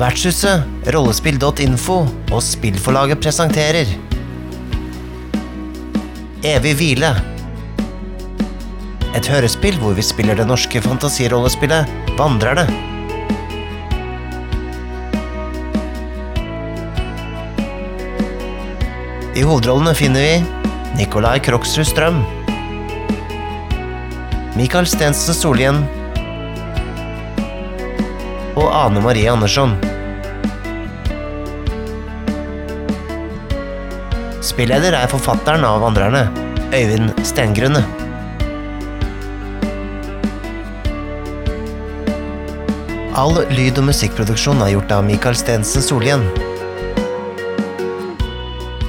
Vertshuset, rollespill.info og spillforlaget presenterer Evig hvile. Et hørespill hvor vi spiller det norske fantasirollespillet Vandrerne. I hovedrollene finner vi Nikolai Kroksrud Strøm. Mikael Stensen Solhjell og Ane Marie Andersson. Spilleder er forfatteren av Vandrerne, Øyvind Stengrunne. All lyd- og musikkproduksjon er gjort av Mikael Stensen Solien.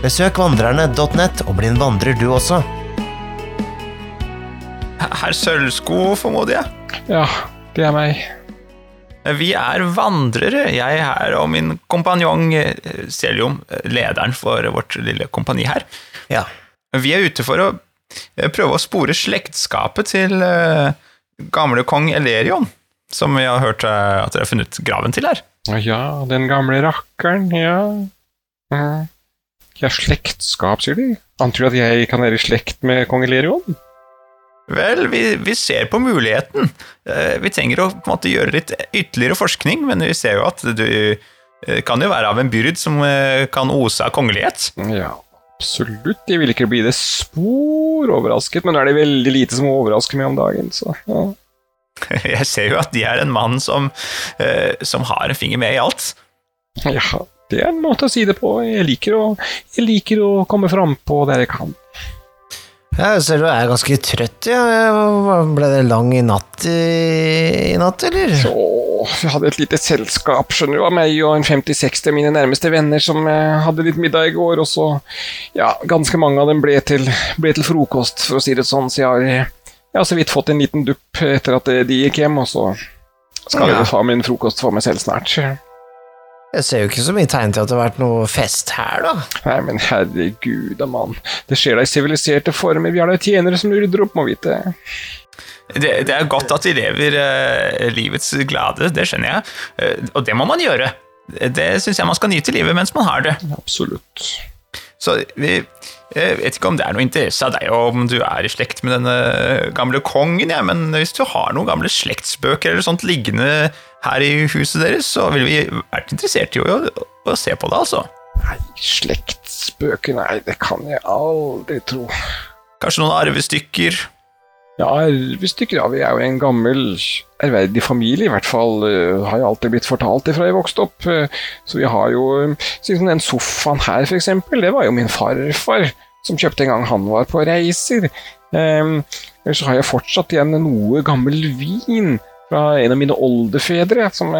Besøk vandrerne.net og bli en vandrer du også. Herr Sølvsko, formoder jeg. Ja, det er meg. Vi er vandrere, jeg her og min kompanjong eh, Seljom, eh, lederen for vårt lille kompani her. Ja. Vi er ute for å eh, prøve å spore slektskapet til gamle kong Elerion, som vi har hørt at dere har funnet graven til her. Ja, den gamle rakkeren, ja. Ja, slektskap, sier de. Antyder at jeg kan være i slekt med kong Elerion? Vel, vi, vi ser på muligheten. Eh, Vi trenger å måte gjøre litt ytterligere forskning, men vi ser jo at du eh, kan jo være av en byrd som eh, kan ose av kongelighet. Ja, absolutt. Jeg vil ikke bli det spor overrasket, men er det veldig lite som overrasker meg om dagen, så ja. Jeg ser jo at de er en mann som, som har en finger med i alt. Ja, det er en måte å si det på. Jeg liker å, jeg liker å komme frampå der jeg kan. Jeg ser du er ganske trøtt, ja. Ble det lang i natt i, i natt, eller? Så vi hadde et lite selskap, skjønner du, av meg og en 50-60 av mine nærmeste venner som eh, hadde litt middag i går, og så Ja, ganske mange av dem ble til, ble til frokost, for å si det sånn, så jeg har, jeg har så vidt fått en liten dupp etter at de gikk hjem, og så skal jeg Ja. ta min frokost for meg selv snart. Jeg ser jo ikke så mye tegn til at det har vært noe fest her, da. Nei, men herregud da, mann. Det skjer da i siviliserte former. Vi har da tjenere som rydder opp, må vite. Det, det er godt at de lever eh, livets glade, det skjønner jeg. Eh, og det må man gjøre. Det syns jeg man skal nyte livet mens man har det. Absolutt. Så vi jeg vet ikke om det er noe interesse av deg om du er i slekt med denne gamle kongen, ja, men hvis du har noen gamle slektsbøker eller sånt liggende her i huset deres, så ville vi vært interessert i å, å se på det, altså. Nei, slektsbøker, nei, det kan jeg aldri tro. Kanskje noen arvestykker. Ja, arvestykker, ja, vi er jo en gammel, ærverdig familie, i hvert fall eh, har jeg alltid blitt fortalt det fra jeg vokste opp. eh, så vi har jo, uh, den sofaen her eksempel, det var jo min farfar som kjøpte en gang han var på reiser. Um, så har jeg fortsatt igjen noe gammel vin fra en av mine oldefedre, som,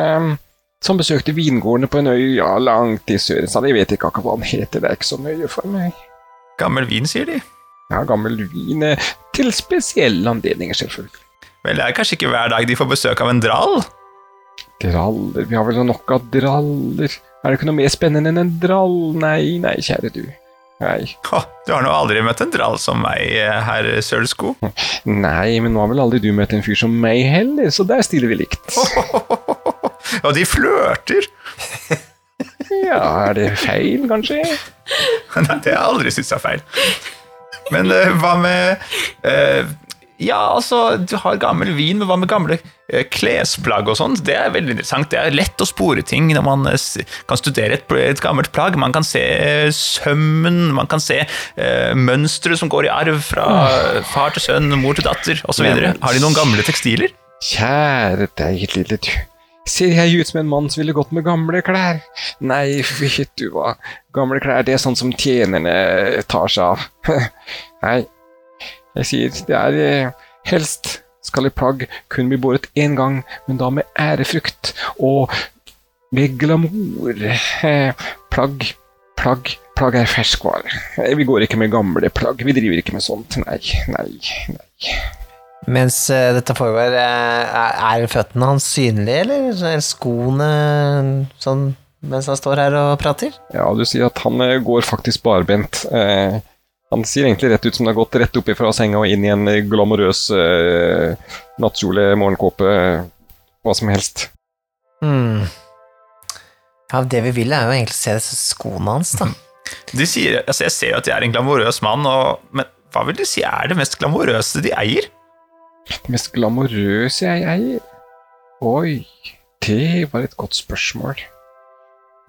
som besøkte vingårdene på en øy ja, langt i sør. Jeg vet ikke akkurat hva den heter, det er ikke så nøye for meg. Gammel vin, sier de. Ja, gammel vin eh, til spesielle anledninger, selvfølgelig. Vel, det er kanskje ikke hver dag de får besøk av en drall? Draller, vi har vel nok av draller. Er det ikke noe mer spennende enn en drall? Nei, nei, kjære du. Nei. Å, du har nå aldri møtt en drall som meg, eh, herr Sølsko. Nei, men nå har vel aldri du møtt en fyr som meg heller, så der stiller vi likt. Og de flørter! Ja, er det feil, kanskje? Nei, det har jeg aldri syntes er feil. Men uh, hva med uh, Ja, altså, du har gammel vin, men hva med gamle uh, klesplagg og sånt? Det er veldig interessant. Det er lett å spore ting når man kan studere et, et gammelt plagg. Man kan se sømmen, man kan se uh, mønstre som går i arv fra far til sønn, mor til datter osv. Har de noen gamle tekstiler? Kjære deg, lille du. Ser jeg ut som en mann som ville gått med gamle klær? Nei, vet du hva, gamle klær det er sånn som tjenerne tar seg av. Nei, jeg sier det er eh, helst skal et plagg kun bli båret én gang, men da med ærefrykt og med glamour. Plagg, plagg, plagg er ferskvare. Eh, Vi går ikke med gamle plagg, vi driver ikke med sånt. Nei, nei, nei. Mens eh, dette foregår, er, er føttene hans synlige, eller er skoene sånn mens han står her og prater? Ja, du sier at han går faktisk barbent. Eh, han sier egentlig rett ut som det har gått rett opp fra senga og inn i en eh, glamorøs uh, nattkjole, morgenkåpe, uh, hva som helst. Mm. Ja, Det vi vil, er jo egentlig å se disse skoene hans, da. De sier, altså Jeg ser jo at de er en glamorøs mann, og, men hva vil de si er det mest glamorøse de eier? Det mest glamorøse jeg eier? Oi, det var et godt spørsmål.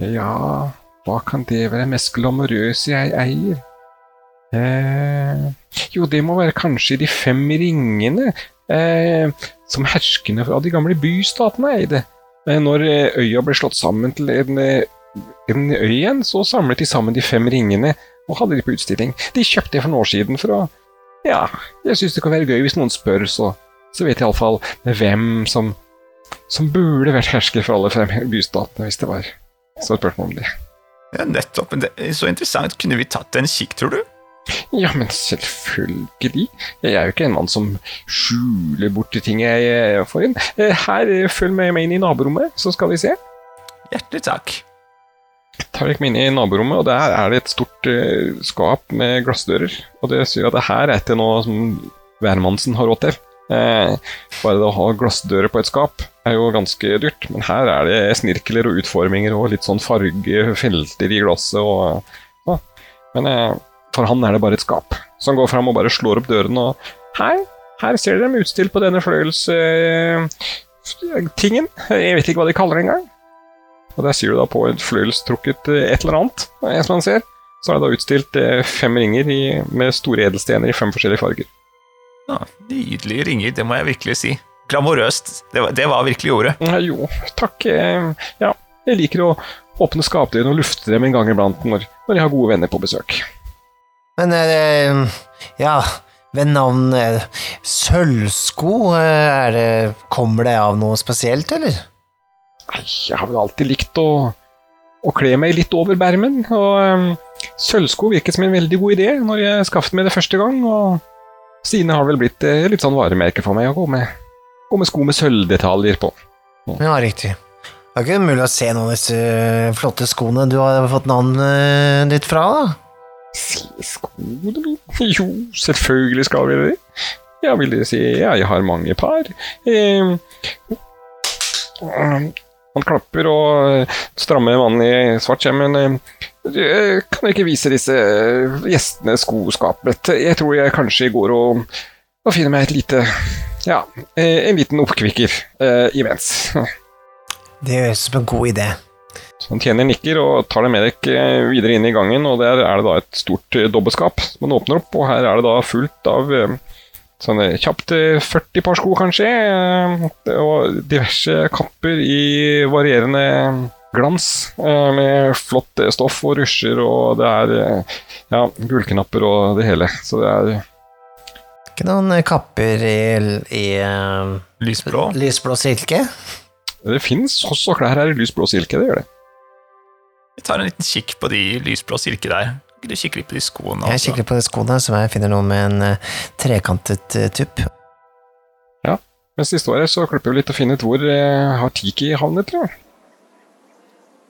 Ja, hva kan det være mest glamorøse jeg eier? Eh, jo, det må være kanskje de fem ringene eh, som herskende av de gamle bystatene eide. Eh, når eh, øya ble slått sammen til en, eh, en øy igjen, så samlet de sammen de fem ringene og hadde de på utstilling. De kjøpte det for noen år siden for å Ja, jeg syns det kan være gøy hvis noen spør, så, så vet jeg iallfall hvem som, som burde vært hersker for alle fem bystatene, hvis det var så et spørsmål om det. Ja, nettopp. Det er så interessant. Kunne vi tatt en kikk, tror du? Ja, men selvfølgelig. Jeg er jo ikke en mann som skjuler bort ting jeg eh, får inn. Eh, Her, eh, følg med meg inn i naborommet, så skal vi se. Hjertelig takk. Tar dere meg inn i naborommet, og der er det et stort uh, skap med glassdører. Og det sier at det her er ikke noe som hvermannsen har råd til. Eh, bare det å ha glassdører på et skap er jo ganske dyrt, men her er det snirkler og utforminger og litt sånn fargefelter i glasset og ja. Men eh, for han er det bare et skap. Så han går fram og bare slår opp døren og Hei, her ser dere dem utstilt på denne fløyelstingen. Jeg vet ikke hva de kaller det engang. Og der sier du da på et fløyelstrukket eh, et eller annet, eh, som man ser, så er det da utstilt eh, fem ringer i, med store edelstener i fem forskjellige farger. Ja, nydelige ringer, det må jeg virkelig si. Glamorøst. Det var, det var virkelig ordet. Ja, jo, takk. Ja, jeg liker å åpne skapdørene og lufte dem en gang iblant når, når jeg har gode venner på besøk. Men eh, ja, ved navn eh, Sølvsko, eh, er det, kommer det av noe spesielt, eller? Nei, jeg har vel alltid likt å, å kle meg litt over bermen, og um, sølvsko virket som en veldig god idé når jeg skaffet meg det første gang, og sine har vel blitt eh, litt sånn varemerke for meg å gå med, gå med sko med sølvdetaljer på. Ja, riktig. Det er ikke mulig å se noen av disse eh, flotte skoene du har fått navnet ditt fra, da? Se skoene mine? Jo, selvfølgelig skal vi det. Ja, vil dere si ja, jeg har mange par. Eh, han klapper og strammer mannen i svart skjermen. Eh, Kan jeg ikke vise disse eh, gjestene skoskapet? Jeg tror jeg kanskje går og, og finner meg et lite Ja, eh, en liten oppkvikker eh, imens. Det høres ut som en god idé. Så han tjener nikker og tar det med dere eh, videre inn i gangen, og der er det da et stort eh, dobbeltskap som man åpner opp, og her er det da fullt av eh, sånne kjapt eh, 40 par sko, kanskje, og diverse kapper i varierende glans, med flott stoff og rusjer, og det er ja, gullknapper og det hele. Så det er Ikke noen kapper i, i Lysblå. lysblå silke? Det fins også klær her i lysblå silke, det gjør det. Jeg tar en liten kikk på de lysblå silke der. Du kikke litt på de skoene? Jeg også? kikker på de skoene, så jeg finner noe med en uh, trekantet uh, tupp. Mens de står her, så klipper vi litt og finner ut hvor uh, har Tiki havnet, tror jeg.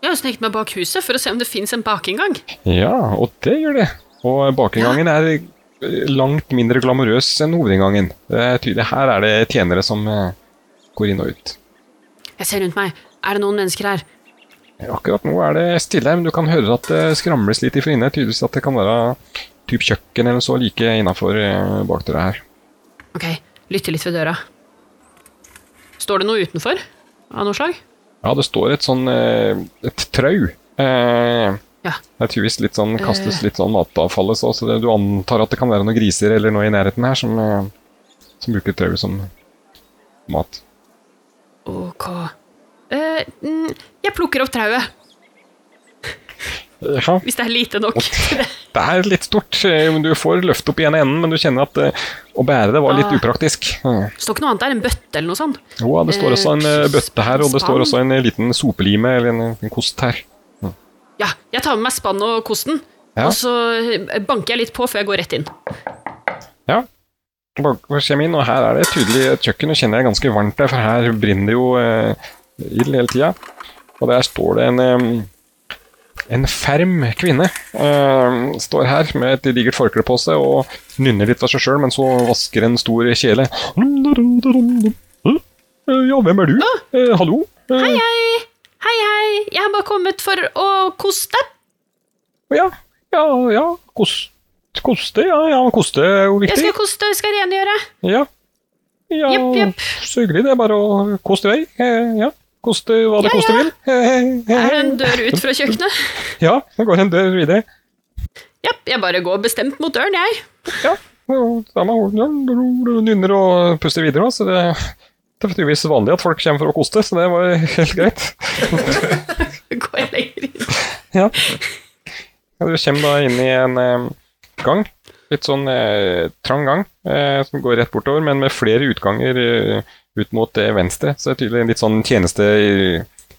Jeg har jo sneket meg bak huset for å se om det fins en bakinngang. Ja, og det gjør det. Og bakinngangen er eh, langt mindre glamorøs enn hovedinngangen. Det er tydelig, Her er det tjenere som går inn og ut. Jeg ser rundt meg. Er det noen mennesker her? Akkurat nå er det stille men du kan høre at det skramles litt ifra inne. Tydeligvis at det kan være typ kjøkken eller så like innafor bakdøra her. Ok, lytter litt ved døra. Står det noe utenfor? Av noe slag? Ja, det står et sånn eh, et trau. Eh, Ja. Det er tydeligvis litt sånn, kastes litt sånn matavfallet, så, så det, du antar at det kan være noen griser eller noe i nærheten her som, eh, som bruker trauet som mat. Ok. Eh, jeg plukker opp trauet, Ja, hvis det er lite nok. det er litt stort. eh, Du får løfte opp i ene enden, men du kjenner at eh, å bære det var litt Ah. upraktisk. Det står ikke noe annet der? En bøtte eller noe sånt? Jo, det står også en eh, bøtte her, og det står også en eh, liten sopelime eller en, en kost her. Ja, jeg tar med meg spann og kosten, Ja. og så eh, banker jeg litt på før jeg går rett inn. Ja. bare kommer inn, og her er det tydelig et kjøkken, og kjenner jeg ganske varmt der, for her brenner jo eh, ild hele tida. Og der står det en en ferm kvinne. uh, står her med et digert forkle på seg og nynner litt av seg sjøl, men så vasker en stor kjele. Ja, hvem er du? Eh, hallo? Eh, Hei, hei! Hei, hei, jeg har bare kommet for å koste. Ja, ja, ja. Kost, koste, ja, ja. Koste er jo viktig. Jeg skal koste, jeg skal rengjøre. Ja. Ja, yep, yep. så hyggelig. Det er bare å koste i vei. Eh, Ja. Koste hva det Ja, koste vil. Er det en dør ut fra kjøkkenet? Ja, det går en dør videre. Ja, jeg bare går bestemt mot døren, jeg. Ja, hun nynner og puster videre, så det, det er tydeligvis vanlig at folk kommer for å koste, så det var helt greit. Går jeg lenger inn. Ja. Du kommer da inn i en gang, litt sånn eh, trang gang, eh, som går rett bortover, men med flere utganger eh, ut mot eh, venstre, så det er tydelig litt sånn tjeneste,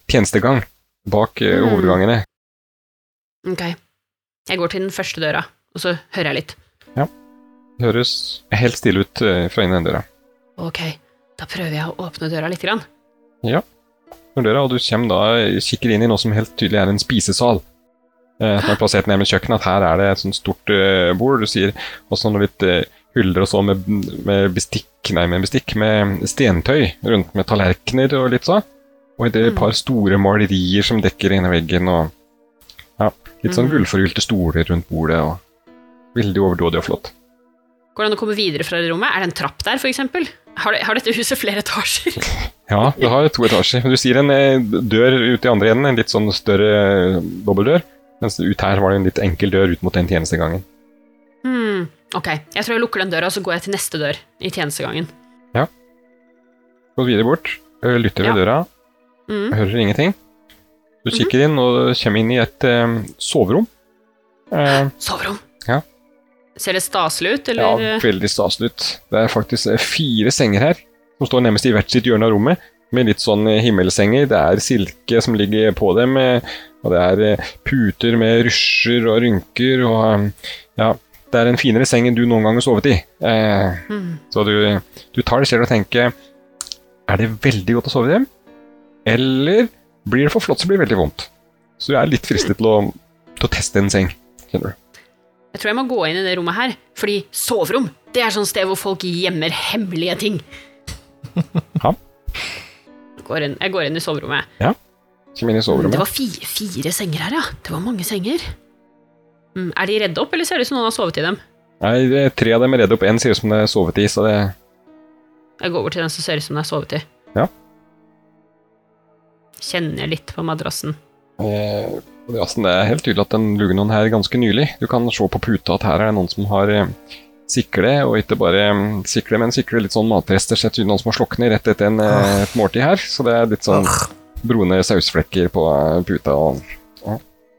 tjenestegang bak eh, Mm. hovedgangene. Ok. Jeg går til den første døra, og så hører jeg litt. Ja. Det høres helt stille ut eh, fra innen den døra. Ok, da prøver jeg å åpne døra litt. Grann. Når døra, og du kommer da, kikker inn i noe som helt tydelig er en spisesal. Eh, som er plassert nærmest kjøkkenet, at her er det et sånt stort eh, bord, du sier, og så noe litt eh, hyller og så med, med bestikk, nei, med bestikk, med stentøy rundt, med tallerkener og litt sånn. Og et Mm. par store malerier som dekker ene veggen, og ja, litt sånn Mm. gullforgylte stoler rundt bordet, og veldig overdådig og flott. Går det an å komme videre fra det rommet? Er det en trapp der, eksempel? Har, har dette huset flere etasjer? Ja, det har to etasjer. Men du sier en eh, dør ut i andre enden, en litt sånn større eh, dobbeldør. Mens ut her var det en litt enkel dør ut mot den tjenestegangen. Hmm, ok, jeg tror jeg lukker den døra, og så går jeg til neste dør i tjenestegangen. Ja. Gå videre bort, lytter ved Ja. døra, Mm. hører ingenting. Du kikker inn og kommer inn i et um, soverom. Uh, Soverom. Ja. Ser det staselig ut, ja, veldig staselig ut. Det er faktisk eh, fire senger her, som står nærmest i hvert sitt hjørne av rommet, med litt sånn eh, himmelsenger. Det er silke som ligger på dem, eh, og det er eh, puter med rysjer og rynker, og eh, ja, det er en finere seng enn du noen gang har sovet i. Eh, mm. Så du, du tar det selv og tenker Er det veldig godt å sove i dem? Eller blir det for flott så blir det veldig vondt? Så du er litt fristet til å, til å teste en seng. Kjenner du? Jeg tror jeg må gå inn i det rommet her, fordi soverom, det er sånn sted hvor folk gjemmer hemmelige ting. Ja. Jeg går inn, jeg går inn i soverommet. Kom inn i Det var fire, fire senger her, ja. Det var mange senger. Mm, er de redde opp, eller ser det ut som noen har sovet i dem? Nei, Tre av dem er redde opp. Én ser ut som det er sovet i, så det Jeg går over til den som ser ut som den er sovet i. Ja. Kjenner litt på madrassen. eh, madrassen, Det er helt tydelig at den lugger noen her ganske nylig. Du kan se på puta at her er det noen som har eh, sikle, og ikke bare mm, sikle, men sikle litt sånn matrester. Sett ut noen som har sloknet rett etter en, eh, et måltid her. Så det er litt sånn brune sausflekker på eh, puta. og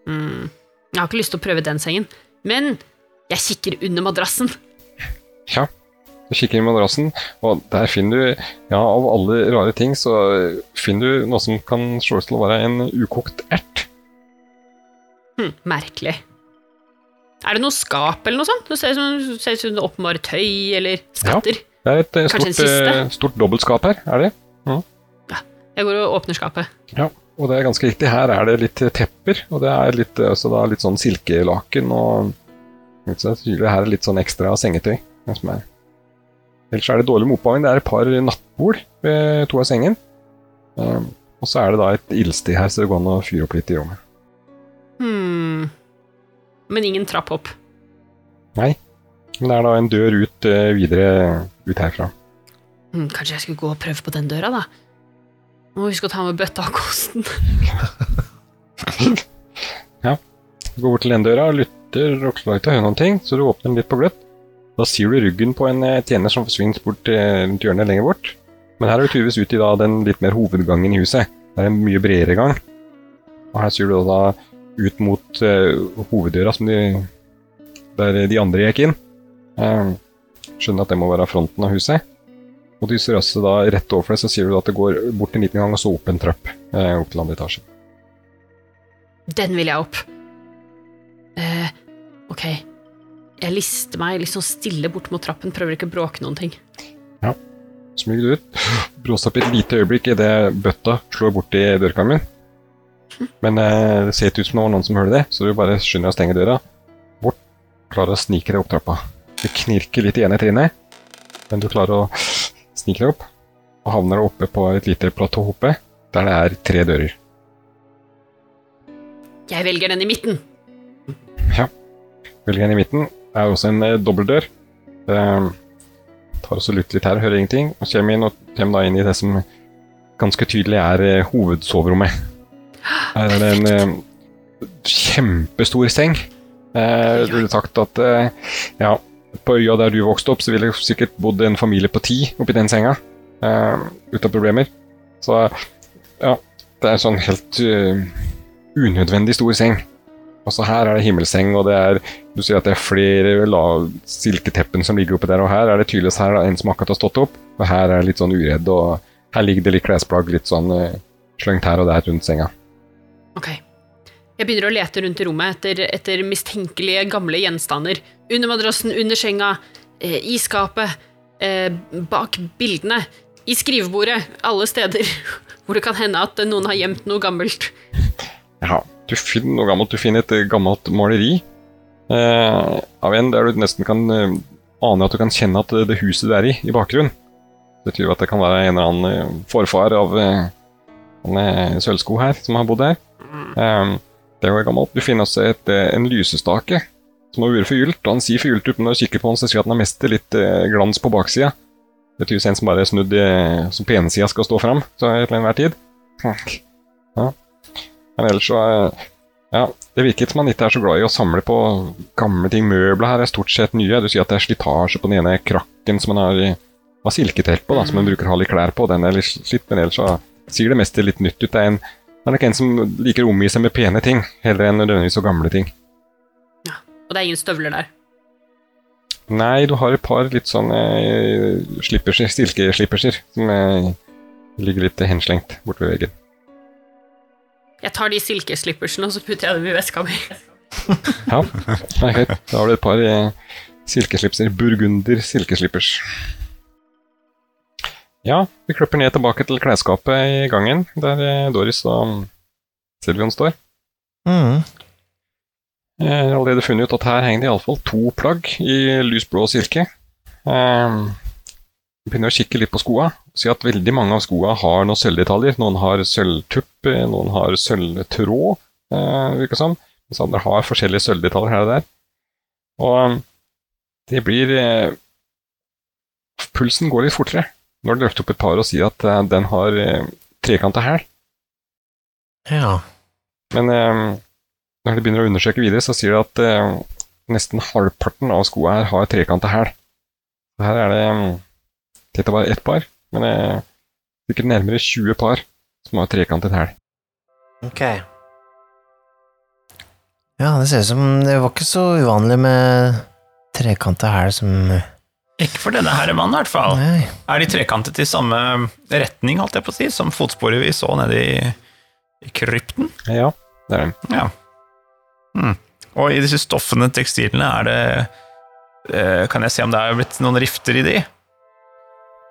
Mm. Jeg har ikke lyst til å prøve den sengen, men jeg kikker under madrassen. Ja. Du kikker i madrassen, og der finner du, ja, av alle rare ting, så finner du noe som kan ut til å være en ukokt ert. Hm, merkelig. Er det noe skap eller noe sånt? Det ser ut som, det oppbevarer tøy eller skatter. Ja, Det er et eh, Kanskje stort, eh, stort dobbeltskap her, er det? Ja, Jeg går og åpner skapet. Ja, og det er ganske riktig. Her er det litt tepper, og det er litt, så også da litt sånn silkelaken, og litt så tydelig her er det litt sånn ekstra sengetøy. Som er. Ellers er det dårlig med oppvarming. Det er et par nattbord ved to av sengen. Um, og så er det da et ildsted her, så det går an å fyre opp litt i rommet. Hmm. Men ingen trapp opp. Nei. Men det er da en dør ut uh, videre ut herfra. Hmm, kanskje jeg skulle gå og prøve på den døra, da? Må huske å ta med bøtta og kosten. Du går bort til den døra, lytter og klarer ikke å høre noen ting, så du åpner den litt på gløtt. Da sier du ryggen på en eh, tjener som forsvinner bort til rundt hjørnet lenger bort. Men her er du tydeligvis ute i da, den litt mer hovedgangen i huset. Det er en mye bredere gang. Og her sier du da ut mot uh, hoveddøra de, der de andre gikk inn. Uh, skjønner at det må være fronten av huset. Og du ser også da rett overfor deg, så sier du at det går bort en liten gang og så opp en trapp eh, opp til andre etasje. Den vil jeg opp. Eh, ok. Jeg lister meg sånn stille bort mot trappen, prøver ikke å bråke noen ting. Ja. Smyg du ut, Bråstopp opp i et lite øyeblikk idet bøtta slår borti dørkarmen. Men eh, det ser ikke ut som det var noen som hørte det, så du bare skynder deg å stenge døra. Bort, klarer å snike deg opp trappa. Det knirker litt i ene trinnet, men du klarer å snike deg opp, og havner oppe på et lite platå oppe, der det er tre dører. Jeg velger den i midten. Ja. Velger den i midten. Det er også en eh, dobbeltdør. Eh, tar også lutt litt her, hører ingenting. Og kommer inn, og kommer da inn i det som ganske tydelig er eh, hovedsoverommet. Her er det en eh, kjempestor seng. Eh, det ville sagt at eh, ja, på øya der du vokste opp, så ville det sikkert bodd en familie på ti oppi den senga. Uh, uten problemer. Så ja, det er sånn helt uh, unødvendig stor seng. Også her er det himmelseng, og det er du sier at det er flere la- silketeppen som ligger oppi der, og her er det tydeligvis her da, en som akkurat har stått opp, og her er det litt sånn uredd, og her ligger det litt klesplagg litt sånn uh, slengt her og der rundt senga. Ok. Jeg begynner å lete rundt i rommet etter, etter mistenkelige gamle gjenstander. Under madrassen, under senga, eh, i skapet, eh, bak bildene, i skrivebordet. Alle steder hvor det kan hende at noen har gjemt noe gammelt. Ja, du finner noe gammelt. Du finner et eh, gammelt maleri eh, av en der du nesten kan eh, ane at du kan kjenne at det, det huset du er i, i bakgrunnen. Det betyr at det kan være en eller annen eh, forfar av en Sølvsko her som har bodd her. Um, mm. ehm, det var gammelt, befinner seg etter eh, en lysestake som har vært forgylt. Han sier forgylt når du kikker på den, så sier at den har mest litt eh, glans på baksida. Det tyder en som bare er snudd i, som på ene sida skal stå fram til enhver tid. Ja. Men ellers så ja, Det virker som han ikke er så glad i å samle på gamle ting. Møbler her er stort sett nye. Du sier at det er slitasje på den ene krakken som han har, har silketelt på, da, som han mm. bruker å ha litt klær på. Den er litt slitt, men ellers så sier det mest litt nytt ut. Det er en det er nok en som liker å omgi seg med pene ting, heller enn nødvendigvis så gamle ting. Ja, Og det er ingen støvler der. Nei, du har et par litt sånn eh, slipperser, silkeslipperser som eh, ligger litt henslengt borte ved veggen. Jeg tar de silkeslippersene, og så putter jeg dem i veska mi. Ja, det er greit. Da har du et par eh, silkeslipser. Burgunder silkeslippers. Ja, vi klipper ned tilbake til klesskapet i gangen, der eh, Doris og Silvion står. Mm. Jeg har allerede funnet ut at her henger det iallfall to plagg i lysblå silke. Um, begynner å kikke litt på skoa si at veldig mange av skoa har noen sølvdetaljer. Noen har sølvtupp, eh, noen har sølvtråd, uh, virker som. Mens andre har forskjellige sølvdetaljer her og der. Og eh, det blir uh, Pulsen går litt fortere når du løfter opp et par og sier at eh, den har eh, trekanta hæl. Ja. Men eh, når de begynner å undersøke videre, så sier de at nesten halvparten av skoa her har trekanta hæl. Her er det eh, Dette var ett par, men sikkert nærmere 20 par som har trekantet hæl. Ok. Ja, det ser ut som det var ikke så uvanlig med trekanta hæl som Ikke for denne her mannen, i hvert fall. Nei. Er de trekantet i samme retning, holdt jeg på å si, som fotsporet vi så nede i, i krypten? Ja, det er de. Ja. Mm. Og i disse stoffene, tekstilene, er det eh, Kan jeg se om det er blitt noen rifter i de?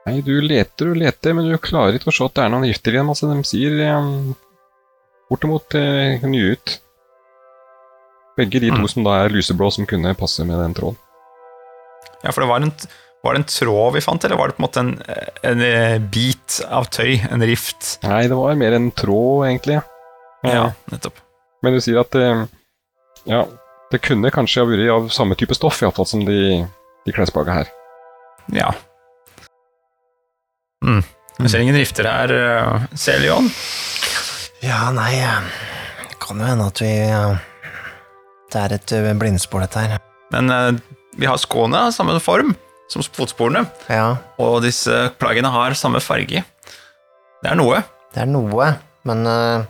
Nei, du leter og leter, men du klarer ikke å se at det er noen rifter i dem. Altså, de sier um, bortimot eh, nye ut. Begge de to Mm. som da er lyseblå, som kunne passe med den tråden. Ja, for det var en, var det en tråd vi fant, eller var det på en måte en, en eh, bit av tøy? En rift? Nei, det var mer en tråd, egentlig. Ja, nettopp. Men du sier at eh, ja, det kunne kanskje ha vært av samme type stoff, iallfall som de, de klesplagga her. Ja. Mm. Jeg ser ingen rifter her, Celion. Ja, nei eh, Det kan jo hende at vi eh, Det er et eh, blindspor, dette her. Men eh, vi har skoene av samme form som fotsporene, Ja, og disse plaggene har samme farge. Det er noe. det er noe, men eh,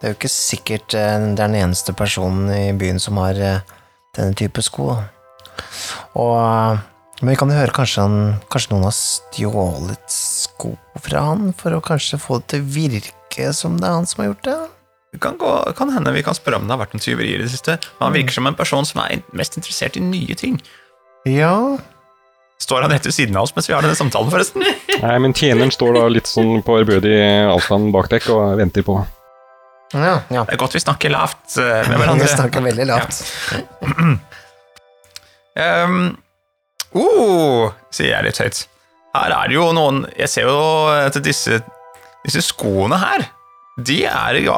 det er jo ikke sikkert eh, det er den eneste personen i byen som har eh, denne type sko. Og Men vi kan jo høre kanskje, han, kanskje noen har stjålet sko fra han for å kanskje få det til å virke som det er han som har gjort det? Det kan, gå, kan hende vi kan spørre om det har vært en tyveri i det siste. Men han virker som en person som er mest interessert i nye ting. Ja, Står han rett ved siden av oss mens vi har denne samtalen, forresten? Nei, men tjeneren står da litt sånn på ærbødig avstand bak dekk og venter på. ja, ja. Det er godt vi snakker lavt med hverandre. Vi snakker veldig lavt. Um, uh, sier jeg litt høyt. Her er det jo noen Jeg ser jo at disse, disse skoene her. de er jo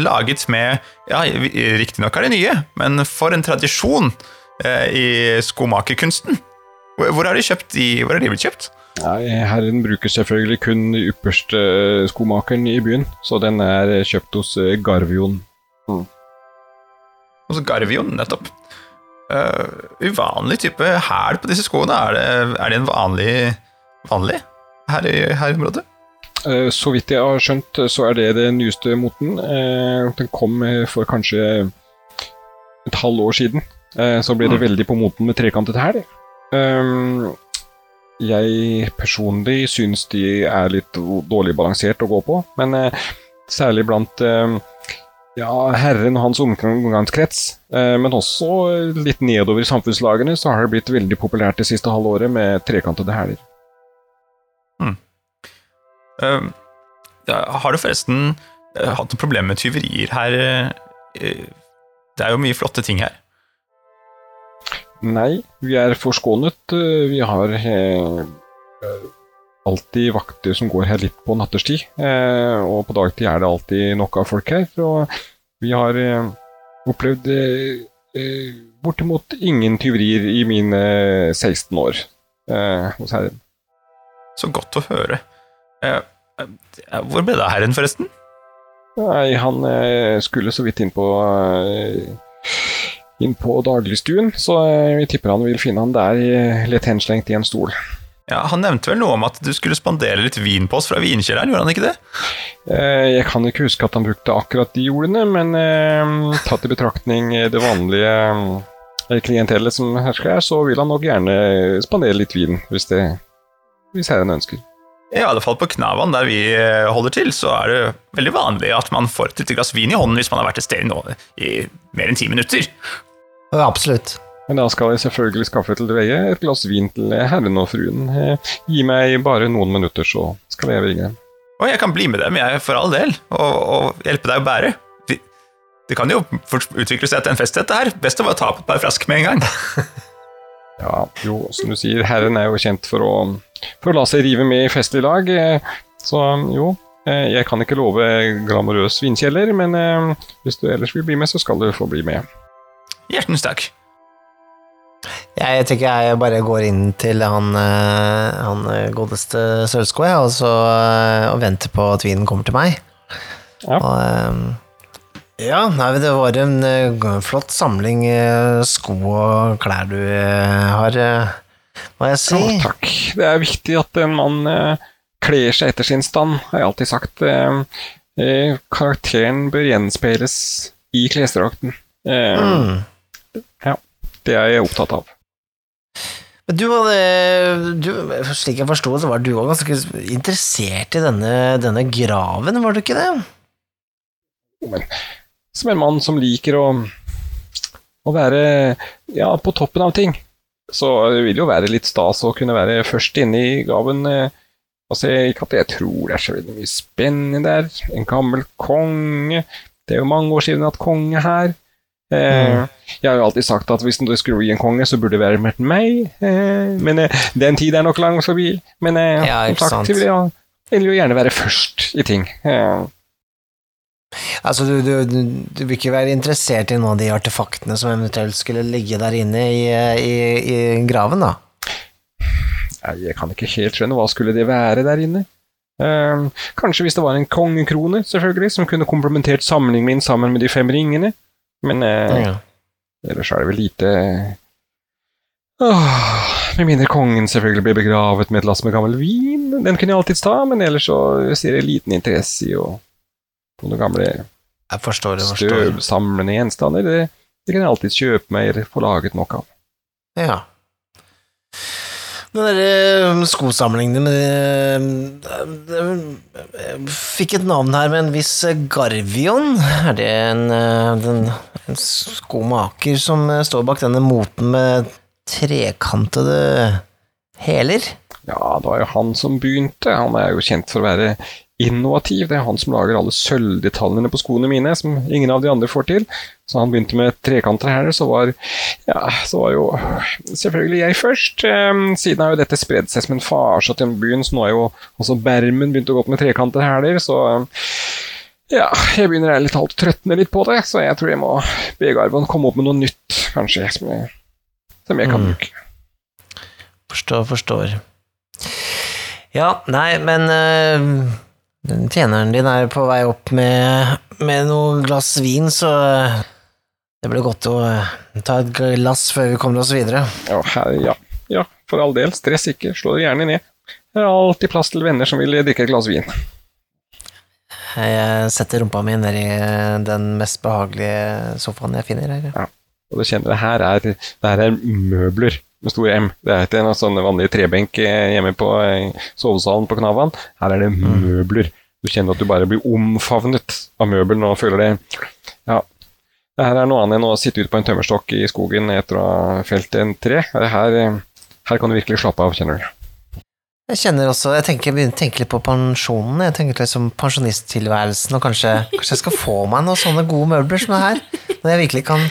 laget med Ja, riktignok er de nye, men for en tradisjon eh, i skomakerkunsten. Hvor har de kjøpt de? Hvor har de blitt kjøpt? Nei, Herren bruker selvfølgelig kun den ypperste skomakeren i byen, så den er kjøpt hos Garvion. Garvion. Hos Garvion, nettopp. Uh, uvanlig type hæl på disse skoene. Er det, er det en vanlig vanlig her i, her i området? Uh, Så vidt jeg har skjønt, så er det det nyeste moten. Uh, Den kom eh, for kanskje et halvt år siden. Eh, Så ble det veldig på moten med trekantet hæl. Um, Jeg personlig syns de er litt dårlig balansert å gå på, men eh, særlig blant eh, ja, herren og hans omgangskrets, eh, men også litt nedover i samfunnslagene, så har det blitt veldig populært det siste halvåret med trekantede hæler. Eh, Uh, har du forresten hatt noen problemer med tyverier her? det er jo mye flotte ting her. Nei, vi er forskånet. Eh, Vi har eh, alltid vakter som går her litt på natterstid. Eh, og på dagtid er det alltid nok av folk her. Og vi har opplevd bortimot ingen tyverier i mine 16 år eh, hos herren. Så godt å høre. Hvor ble det av herren, forresten? Nei, han skulle så vidt inn på inn på dagligstuen, så eh, vi tipper han vil finne han der litt lett henslengt i en stol. Ja, Han nevnte vel noe om at du skulle spandere litt vin på oss fra vinkjelleren, gjorde han ikke det? Eh, Jeg kan ikke huske at han brukte akkurat de ordene, men eh, tatt i betraktning eh, det vanlige eh, klientellet som hersker her, så vil han nok gjerne spandere litt vin, hvis, det, hvis herren ønsker. I alle fall på Knavan, der vi eh, holder til, så er det veldig vanlig at man får et lite glass vin i hånden hvis man har vært et sted nå i mer enn ti minutter. Ja, absolutt. Men da skal jeg selvfølgelig skaffe til veie et glass vin til herren og fruen. Eh, Gi meg bare noen minutter, så skal jeg ringe. Og jeg kan bli med dem, jeg, for all del, og, og hjelpe deg å bære. Det kan jo fort utvikle seg til en fest, dette her. Best å bare ta på et par flasker med en gang. Ja, jo, som du sier, herren er jo kjent for å, for å la seg rive med i festlig lag. eh, Så jo, eh, jeg kan ikke love glamorøs vinkjeller, men eh, hvis du ellers vil bli med, så skal du få bli med. Hjertens takk. Jeg tenker jeg bare går inn til han, eh, han eh, godeste Sølvsko, jeg, og, så, eh, og venter på at vinen kommer til meg. Ja. Og, ja, nei, det var en flott samling sko og klær du har, må jeg si. Å, takk. Det er viktig at en mann kler seg etter sin stand, har jeg alltid sagt. Karakteren bør gjenspeiles i klesdrakten. Eh, Mm. Det er jeg opptatt av. Men du du, slik jeg forsto det, så var du også ganske interessert i denne, denne graven, var du ikke det? Som en mann som liker å, å være ja, på toppen av ting, så det vil jo være litt stas å kunne være først inne i gaven. eh, Altså, ikke at jeg tror det er så veldig mye spennende der. En gammel konge. Det er jo mange år siden at konge her. Eh, Jeg har jo alltid sagt at hvis det skulle bli en konge, så burde det være meg. Eh, men eh, den tid er nok lang forbi. Men Ja, som sagt, vil, jeg vil jo gjerne være først i ting. Eh, Altså, du, du, du, du vil ikke være interessert i noen av de artefaktene som eventuelt skulle ligge der inne i, i, i graven, da? Nei, jeg kan ikke helt skjønne hva skulle det være der inne. Kanskje hvis det var en kongekrone, selvfølgelig, som kunne komplementert samlingen min sammen med de fem ringene. Men eh, Ja. ellers er det vel lite Åh, Med mindre kongen selvfølgelig blir begravet med et lass med gammel vin. Den kunne jeg alltids ta, men ellers så ser jeg liten interesse i å få noen gamle Jeg forstår jeg forstår. støvsamlende gjenstander. Det, det kan jeg alltids kjøpe meg eller få laget noe av. Ja. Den derre um, skosamlingen med det, det Fikk et navn her med en viss Garvion. Er det en, eh, den, en skomaker som eh, står bak denne moten med trekantede hæler? Ja, det var jo han som begynte. Han er jo kjent for å være innovativ. Det er han som lager alle sølvdetaljene på skoene mine, som ingen av de andre får til. Så han begynte med trekanter her, så var, ja, så var jo selvfølgelig jeg først. Ehm, siden har jo dette spredd seg som en farse til byen, så nå er jo også Bermen begynt å gå med trekanter hæler, så Ja, jeg begynner ærlig talt å trøtne litt på det, så jeg tror jeg må be Garvan komme opp med noe nytt, kanskje, som jeg, som jeg kan Mm. bruke. Forstår, forstår. Ja, nei, men øh, den tjeneren din er på vei opp med, med noe glass vin, så øh, det blir godt å øh, ta et glass før vi kommer oss videre. Ja, ja, ja, for all del, stress ikke, slå det gjerne ned. Det er alltid plass til venner som vil drikke et glass vin. Jeg setter rumpa mi ned i den mest behagelige sofaen jeg finner her. Og du kjenner det her er, det her er møbler med stor M. Det er ikke en sånn vanlig trebenk eh, hjemme på eh, sovesalen på Knavan. Her er det møbler. Du kjenner at du bare blir omfavnet av møbelen og føler det Ja. Det her er noe annet enn å sitte ute på en tømmerstokk i skogen etter å ha felt en tre. Her, eh, her kan du virkelig slappe av, kjenner du. Jeg kjenner også, jeg tenker, begynner å tenke litt på pensjonen. Jeg tenker liksom pensjonisttilværelsen, og kanskje, kanskje jeg skal få meg noen sånne gode møbler som det her. Når jeg virkelig kan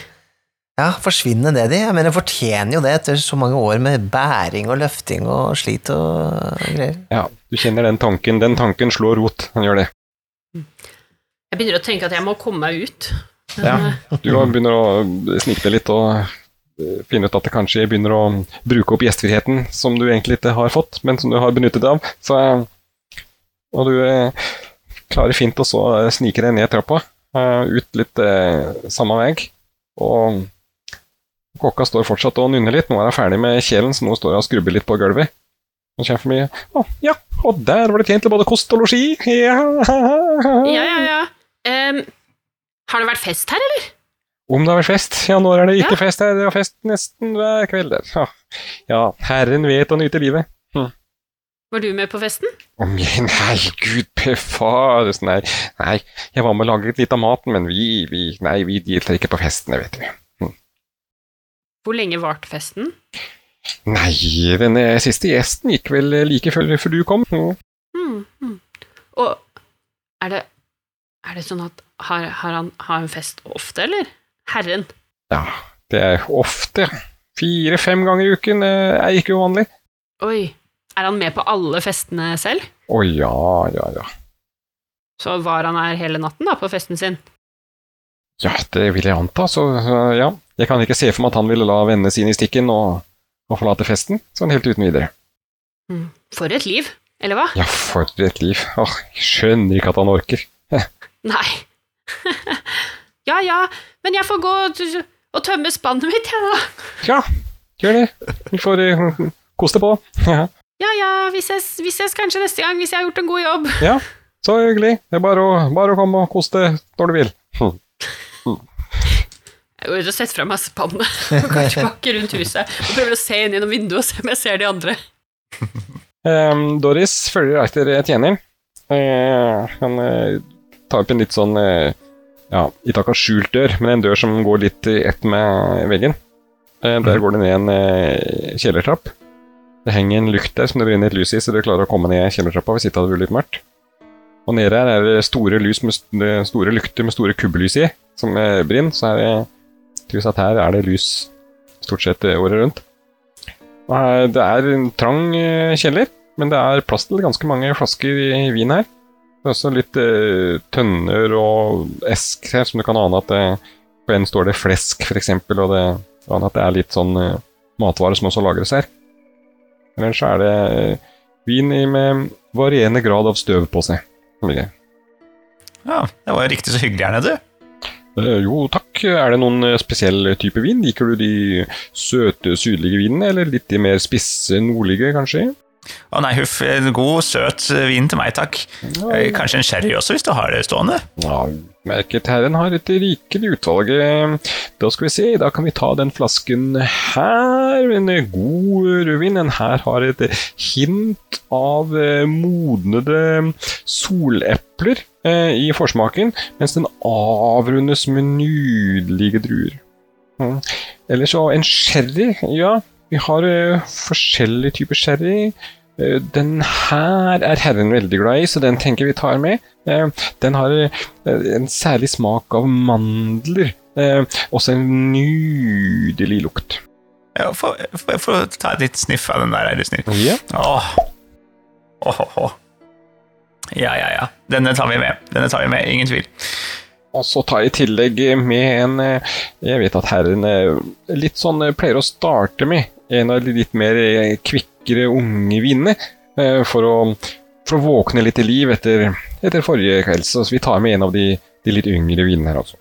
ja, forsvinne det, de. Jeg mener, fortjener jo det etter så mange år med bæring og løfting og slit og greier. Ja, du kjenner den tanken. Den tanken slår rot. Han gjør det. Jeg begynner å tenke at jeg må komme meg ut. Ja. Du begynner å snike litt og eh, finne ut at det kanskje begynner å bruke opp gjestfriheten som du egentlig ikke har fått, men som du har benyttet deg av. Så, eh, og du eh, klarer fint å så snike deg ned trappa, ut litt samme vei. Og kokka står fortsatt og nynner litt. Nå er hun ferdig med kjelen, så nå står hun og skrubber litt på gulvet. Og kommer mye. Å, ja, og der var det tjent til både kost og losji. Ja, Ja, ja, ja. Um, har det vært fest her, eller? Om det har vært fest? Ja, når er det ikke Ja. fest her? Det er fest nesten hver kveld der. Ja. ja, herren vet å nyte livet. Var du med på festen? Om jeg Nei, gud befares, nei. Nei, jeg var med å lage litt av maten, men vi, vi Nei, vi deltar ikke på festene, vet du. Hvor lenge varte festen? Nei, denne siste gjesten gikk vel like før, du kom. Mm. mm. Og er det, er det sånn at har, har han har en fest ofte, eller? Herren? Ja, det er ofte. Fire-fem ganger i uken eh, er ikke uvanlig. Oi, er han med på alle festene selv? Å ja, ja, ja. Så var han her hele natten da, på festen sin? Ja, det vil jeg anta, så ja. Jeg kan ikke se for meg at han ville la vennene sine i stikken og, og forlate festen, sånn helt uten videre. Hmm. For et liv, eller hva? Ja, for et liv. Åh, jeg skjønner ikke at han orker. Nei. ja, ja, men jeg får gå og, tømme spannet mitt, jeg, da. Ja, gjør det. Vi får uh, kose deg på. Ja, Ja, ja, vi ses, vi ses kanskje neste gang, hvis jeg har gjort en god jobb. ja, så hyggelig. Det er bare å, bare å komme og kose deg når du vil. Hm. Jeg går ut og setter fra meg spannet og går tilbake rundt huset og prøver å se inn gjennom vinduet og se om jeg ser de andre. Um, Doris følger etter tjener. Uh, han uh, tar opp en litt sånn uh, Ja, ikke akkurat skjult dør, men en dør som går litt i ett med veggen. Uh, der går det ned en uh, kjellertrapp. Det henger en lukt der som det brenner et lys i, så du klarer å komme ned kjellertrappa hvis ikke hadde vært litt mørkt. Og nede her er det store, lys med, st- store lykter med store kubbelys i, som brenner. Så er det tydeligvis at her er det lys stort sett eh, året rundt. Og her, det er en trang eh, kjeller, men det er plass til ganske mange flasker i vin her. Det er også litt eh, tønner og esk her, som du kan ane at det, på en står det flesk, eksempel, og det at det er litt sånn eh, matvarer som også lagres her. Ellers er det eh, vin med varierende grad av støv på seg. Ja, det var jo riktig så hyggelig her nede. Eh, jo, takk. Er det noen eh, spesiell type vin? Liker du de søte, sydlige vinene, eller litt de mer spisse, nordlige, kanskje? Å nei, huff, en god, søt vin til meg, takk. Eh, Kanskje en sherry også, hvis du har det stående? Ja, merket herren har et rikelig utvalg. Eh, Da skal vi se, da kan vi ta den flasken her. En eh, god rødvin. Den her har et hint av eh, modnede solepler eh, i forsmaken, mens den avrundes med nydelige druer. Mm. Ellers så en sherry. Ja, vi har uh, forskjellige typer sherry. Eh, Den her er herren veldig glad i, så den tenker vi tar med. Eh, Den har eh, en særlig smak av mandler. Også en nydelig lukt. Ja, få, få, få ta et litt sniff av den der, er du snill. Ja. Åh. Åh, åh. Ja, ja, ja. Denne tar vi med. Denne tar vi med, ingen tvil. Og så tar jeg i tillegg med en Jeg vet at herren litt sånn pleier å starte med en av de litt mer eh, kvikkere unge vinene. eh, For å, for å våkne litt til liv etter, etter forrige kveld. Så vi tar med en av de, de litt yngre vinene her, altså.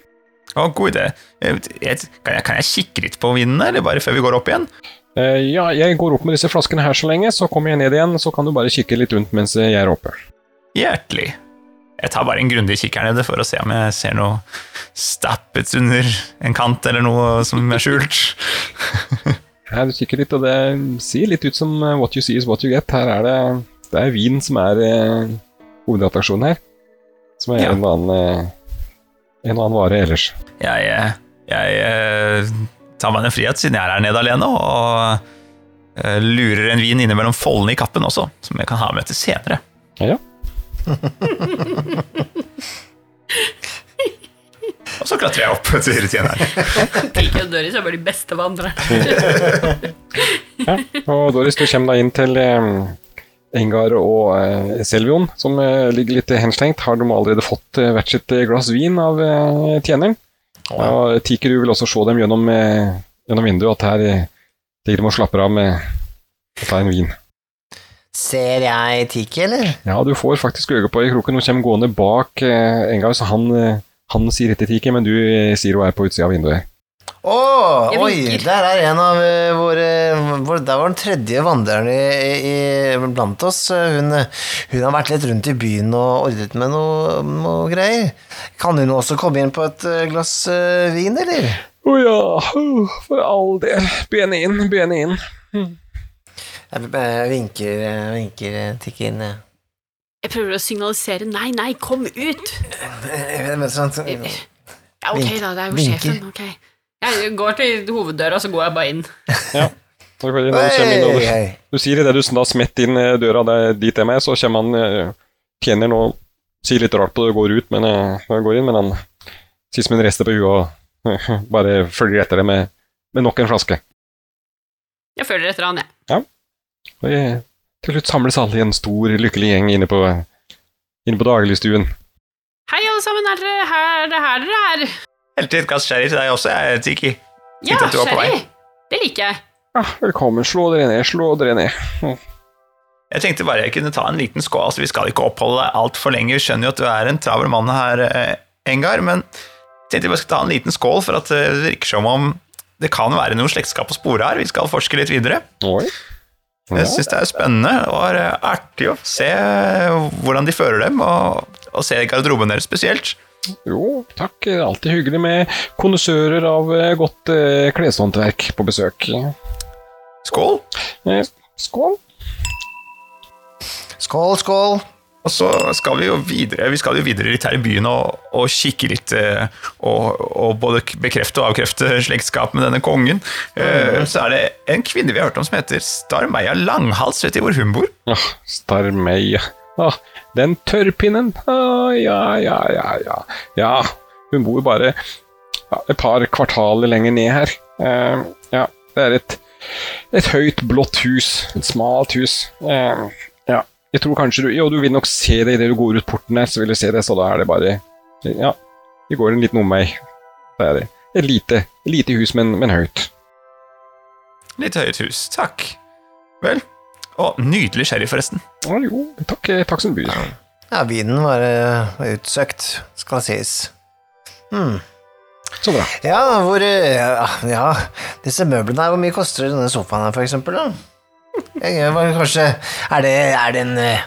Å, god idé. Kan jeg, kan jeg kikke litt på vinene, eller bare før vi går opp igjen? Eh, Ja, jeg går opp med disse flaskene her så lenge, så kommer jeg ned igjen. Så kan du bare kikke litt rundt mens jeg er oppe. Hjertelig. Jeg tar bare en grundig kikk her nede for å se om jeg ser noe stappet under en kant eller noe som er skjult. Du kikker litt, og det ser litt ut som eh, what you see is what you get. Her er det, det er vin som er eh, hovedattraksjonen her. Som er Ja. en, og annen, eh, en og annen vare ellers. Jeg, eh, jeg tar meg en frihet siden jeg er her nede alene, og lurer en vin innimellom foldene i kappen også, som jeg kan ha med til senere. Ja, ja. Og så klatrer jeg opp til tjeneren. Tiki og Doris er bare de beste vandrerne. ja. Og Doris, du kommer da inn til eh, Engar og eh, Selvion, som eh, ligger litt henslengt. Har de allerede fått eh, hvert sitt glass vin av eh, tjeneren? Og Tiker vil også se dem gjennom, eh, gjennom vinduet, at her ligger de og slapper av med å ta en vin. Ser jeg Tiki, eller? Ja, du får faktisk øye på i kroken. Hun kommer gående bak eh, Engar, så han, eh, han sier etter tiken, men du eh, sier hun er på utsida av vinduet. Å, Jeg oi, der er en av eh, våre vår, Der var den tredje vandreren i, i, blant oss. Hun, hun har vært litt rundt i byen og ordret med noe, noe greier. Kan hun også komme inn på et eh, glass vin, eller? Å ja, for all del. Bene inn, bene inn. Jeg vinker, vinker inn. eh. Jeg prøver å signalisere nei, nei, kom ut! Eh, sånn- Ja, ok da, det er jo sjefen. ok. Jeg går til hoveddøra, så går jeg bare inn. Så går jeg inn, du, inn, og du, du sier idet du da smett inn eh, døra dit jeg er med, så kommer han tjener nå sier litt rart på det og går ut, men jeg går inn, men han sier som en rester på huet og eh, bare følger etter det med, med nok en flaske. Jeg følger etter han, jeg. Ja. jeg, til slutt samles alle i en stor, lykkelig gjeng inne på, inne på dagligstuen. Hei, alle sammen, er dere her, er det her dere er? Helt glass sherry til deg også, jeg, Tiki. Ja, sherry! Det liker jeg. Ja, velkommen, slå dere ned, slå dere ned. Jeg tenkte bare jeg kunne ta en liten skål. altså Vi skal ikke oppholde deg altfor lenge. Vi skjønner jo at du er en travel mann her, eh, Engar, men jeg tenkte vi bare skulle ta en liten skål, for at eh, det virker som om det kan være noe slektskap å spore her. Vi skal forske litt videre. Oi. Jeg syns det er spennende og er eh, artig å se eh, hvordan de fører dem, og, og se garderoben deres spesielt. Jo, takk. Alltid hyggelig med kondisører av eh, godt eh, kleshåndverk på besøk. Skål! Skål. Skål, skål. Og så skal vi jo videre Vi skal jo videre litt her i byen og, og kikke litt eh, og, og både bekrefte og avkrefte slektskap med denne kongen. Mm. Så er det en kvinne vi har hørt om som heter Starmeia Langhals. Vet du hvor hun bor? Åh, Starmeia. Åh, den tørrpinnen. Åh, ja, ja, ja, ja. Ja, hun bor bare et par kvartaler lenger ned her. Uh, ja, det er et, et høyt, blått hus. Et smalt hus. Uh, jeg tror kanskje du Jo, du vil nok se det idet du går ut porten her, så vil du se det, så da er det bare Ja, vi går en liten omvei. Da er det. Et lite, lite hus, men, men høyt. Litt høyt hus. Takk. Vel. Og nydelig sherry, forresten. Ja, jo, takk, eh, takk som byr. Ja, vinen var var utsøkt, skal sies. Hmm. Så bra. Ja, hvor eh, ja, ja, disse møblene her, hvor mye koster denne sofaen her, for eksempel? Da? Kanskje Er det, er det en eh,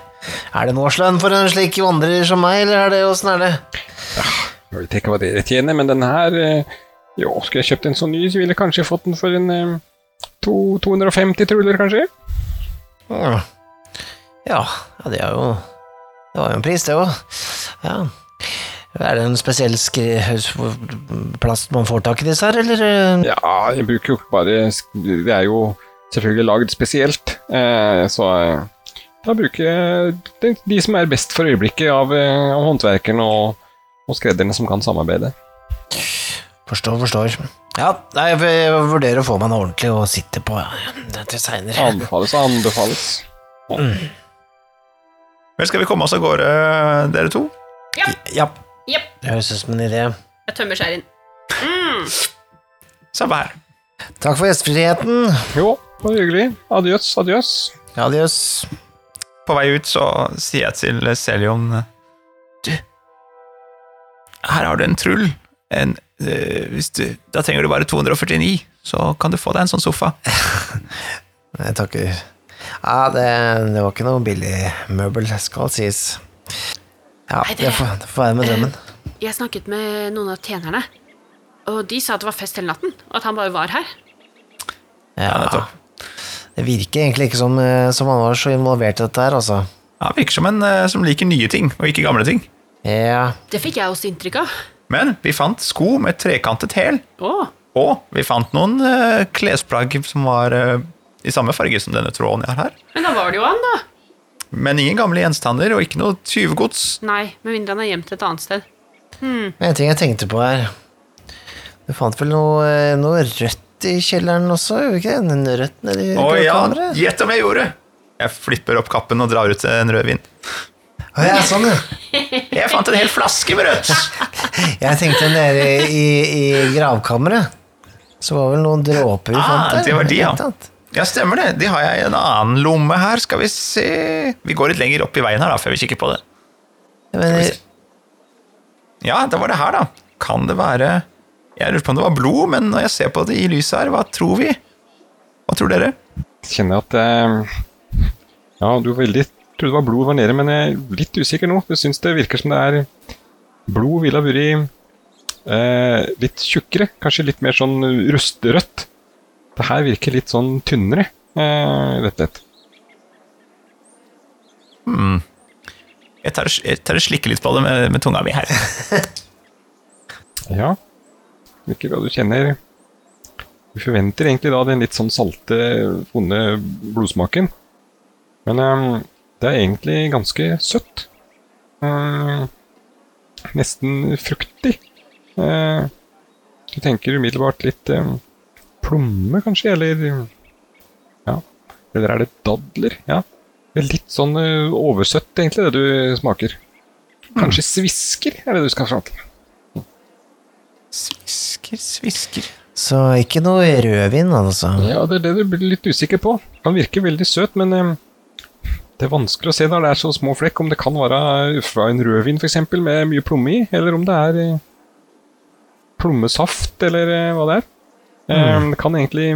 Er det en årslønn for en slik vandrer som meg, eller er det åssen er det? Ja, Jeg vet ikke hva dere tjener, men den her eh, Jo, skulle jeg kjøpt en sånn ny, så ville jeg kanskje fått den for en eh, to, 250 truller, kanskje? Ja, ja, det er jo Det var jo en pris, det òg. Ja. Er det en spesiell plast man får tak i disse her, eller? Ja, jeg bruker jo bare Det er jo selvfølgelig lagd spesielt, eh, så eh, da bruker jeg de, de som er best for øyeblikket av, eh, av håndverkerne og, og skredderne som kan samarbeide. Forstår, forstår. Ja, nei, jeg vurderer å få meg noe ordentlig å sitte på til seinere. Anbefales, anbefales. Vel, skal vi komme oss av gårde, dere to? Ja, ja det høres ut som en idé. Jeg tømmer skjæren. Samme her. Takk for gjestfriheten. Jo, det var hyggelig. Adjøs, adjøs. Adios. På vei ut så sier jeg til Celion Du, her har du en trull. En, eh, hvis du, da trenger du bare 249, så kan du få deg en sånn sofa. Jeg takker. Ja, det, det var ikke noe billig møbel, skal sies. Ja, Nei, det- det får, det får være med drømmen. Jeg snakket med noen av tjenerne, og de sa at det var fest hele natten, og at han bare var her. Ja, Ja, nettopp. Det virker egentlig ikke som, eh, som han var så involvert i dette her, altså. Ja, virker som en eh, som liker nye ting, og ikke gamle ting. Ja, Det fikk jeg også inntrykk av. Men vi fant sko med trekantet hæl, Oh. og vi fant noen uh, klesplagg som var uh, i samme farge som denne tråden jeg har her. men da var det jo han, da. Men ingen gamle gjenstander, og ikke noe tyvegods. Nei, med mindre han er gjemt et annet sted. men en ting jeg tenkte på her. Du fant vel noe, noe rødt i kjelleren også, gjorde vi ikke det? En rødt nedi Å ja, gjett om jeg gjorde! Jeg flipper opp kappen og drar ut en rødvin. Å ja, sånn ja. Jeg fant en hel flaske med rødt! Jeg tenkte nede i, i gravkammeret. Så var vel noen dråper vi Ah, fant der. det var de, ja. Ja, stemmer det. De har jeg i en annen lomme her. Skal vi se Vi går litt lenger opp i veien her, da, før vi kikker på det. Jeg mener. Ja, da var det her, da. Kan det være Jeg lurer på om det var blod, men når jeg ser på det i lyset her, hva tror vi? Hva tror dere? Jeg Kjenner at eh, Ja, du var veldig trodde det var blod var nede, men jeg er litt usikker nå. Jeg syns det virker som det er Blod ville ha vært eh, litt tjukkere. Kanskje litt mer sånn rustrødt. Det her virker litt sånn tynnere, eh, rett og slett. Jeg tar, jeg tar og slikker litt på det med, med tunga mi her. Ja. Virker hva du kjenner Du forventer egentlig da den litt sånn salte, vonde blodsmaken. Men um, det er egentlig ganske søtt. Um, nesten fruktig. Uh, du tenker umiddelbart litt um, plomme, kanskje, eller Ja. Eller er det dadler? Ja. Det er litt sånn uh, oversøtt, egentlig, det du smaker. Kanskje svisker, er det du skal fram til. Svisker, svisker. så ikke noe rødvin, altså. Ja, det er det du blir litt usikker på. Han virker veldig søt, men eh, det er vanskelig å se når det er så små flekk, om det kan være fra en rødvin f.eks. med mye plomme i, eller om det er eh, plommesaft, eller eh, hva det er. Mm. Det kan egentlig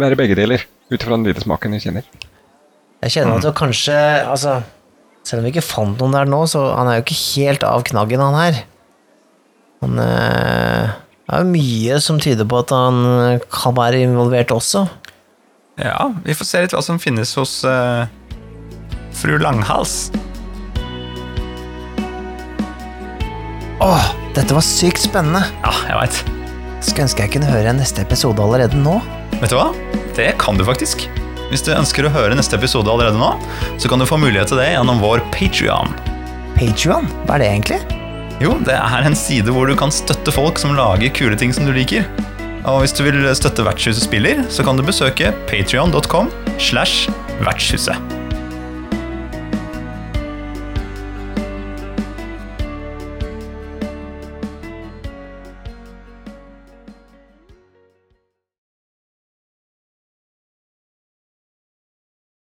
være begge deler, ut ifra den lille smaken jeg kjenner. Jeg kjenner at du kanskje Altså, selv om vi ikke fant noen der nå, så han er jo ikke helt av knaggen, han her. Han eh, Det er jo mye som tyder på at han eh, kan være involvert også. Ja, vi får se litt hva som finnes hos eh, fru Langhals. Åh, dette var sykt spennende. Ja, jeg veit. Skulle ønske jeg kunne høre neste episode allerede nå. Vet du hva? Det kan du faktisk. Hvis du ønsker å høre neste episode allerede nå, så kan du få mulighet til det gjennom vår Patrion. Patrion, hva er det egentlig? Jo, det er en side hvor du kan støtte folk som lager kule ting som du liker. Og hvis du vil støtte Vertshuset spiller, så kan du besøke patrion.com slash vertshuset.